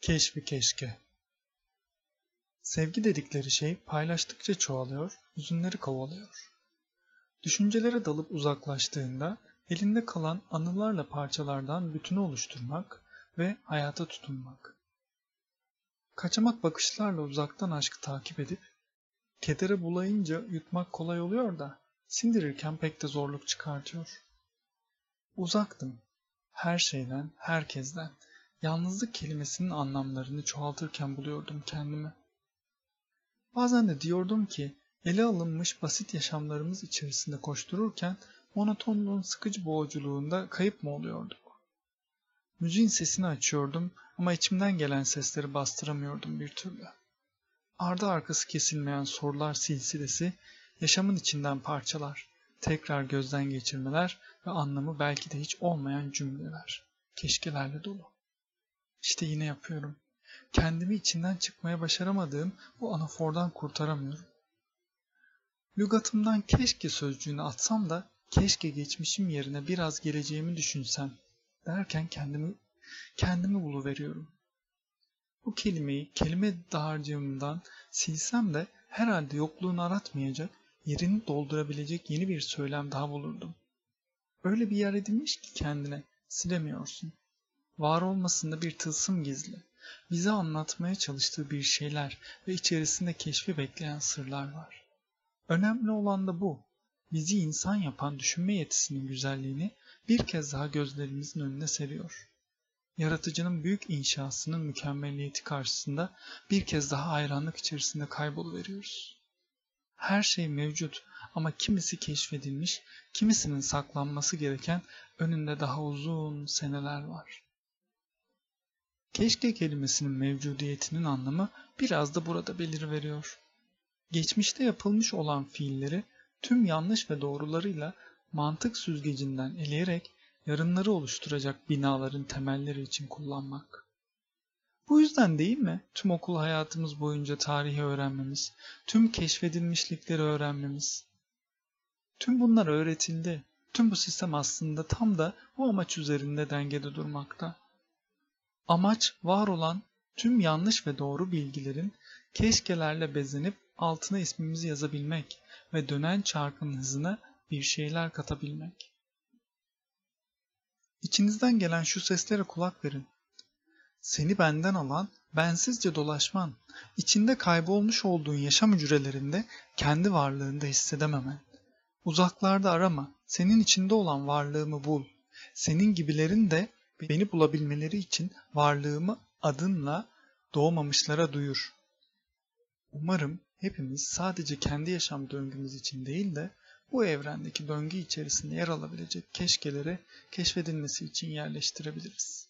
Keşfi keşke. Sevgi dedikleri şey paylaştıkça çoğalıyor, hüzünleri kovalıyor. Düşüncelere dalıp uzaklaştığında elinde kalan anılarla parçalardan bütünü oluşturmak ve hayata tutunmak. Kaçamak bakışlarla uzaktan aşkı takip edip, kedere bulayınca yutmak kolay oluyor da sindirirken pek de zorluk çıkartıyor. Uzaktım. Her şeyden, herkesten, yalnızlık kelimesinin anlamlarını çoğaltırken buluyordum kendimi. Bazen de diyordum ki ele alınmış basit yaşamlarımız içerisinde koştururken monotonluğun sıkıcı boğuculuğunda kayıp mı oluyorduk? Müziğin sesini açıyordum ama içimden gelen sesleri bastıramıyordum bir türlü. Ardı arkası kesilmeyen sorular silsilesi, yaşamın içinden parçalar, tekrar gözden geçirmeler ve anlamı belki de hiç olmayan cümleler, keşkelerle dolu. İşte yine yapıyorum. Kendimi içinden çıkmaya başaramadığım bu anafordan kurtaramıyorum. Lügatımdan keşke sözcüğünü atsam da keşke geçmişim yerine biraz geleceğimi düşünsem derken kendimi kendimi buluveriyorum. Bu kelimeyi kelime dağarcığımdan silsem de herhalde yokluğunu aratmayacak, yerini doldurabilecek yeni bir söylem daha bulurdum. Öyle bir yer edinmiş ki kendine silemiyorsun. Var olmasında bir tılsım gizli. Bize anlatmaya çalıştığı bir şeyler ve içerisinde keşfi bekleyen sırlar var. Önemli olan da bu. Bizi insan yapan düşünme yetisinin güzelliğini bir kez daha gözlerimizin önüne seriyor. Yaratıcının büyük inşasının mükemmelliyeti karşısında bir kez daha hayranlık içerisinde kayboluveriyoruz. Her şey mevcut ama kimisi keşfedilmiş, kimisinin saklanması gereken önünde daha uzun seneler var. Keşke kelimesinin mevcudiyetinin anlamı biraz da burada belirveriyor. Geçmişte yapılmış olan fiilleri tüm yanlış ve doğrularıyla mantık süzgecinden eleyerek yarınları oluşturacak binaların temelleri için kullanmak. Bu yüzden değil mi tüm okul hayatımız boyunca tarihi öğrenmemiz, tüm keşfedilmişlikleri öğrenmemiz? Tüm bunlar öğretildi. Tüm bu sistem aslında tam da bu amaç üzerinde dengede durmakta. Amaç var olan tüm yanlış ve doğru bilgilerin keşkelerle bezenip altına ismimizi yazabilmek ve dönen çarkın hızına bir şeyler katabilmek. İçinizden gelen şu seslere kulak verin. Seni benden alan, bensizce dolaşman, içinde kaybolmuş olduğun yaşam hücrelerinde kendi varlığında hissedememen. Uzaklarda arama, senin içinde olan varlığımı bul. Senin gibilerin de beni bulabilmeleri için varlığımı adınla doğmamışlara duyur. Umarım hepimiz sadece kendi yaşam döngümüz için değil de bu evrendeki döngü içerisinde yer alabilecek keşkeleri keşfedilmesi için yerleştirebiliriz.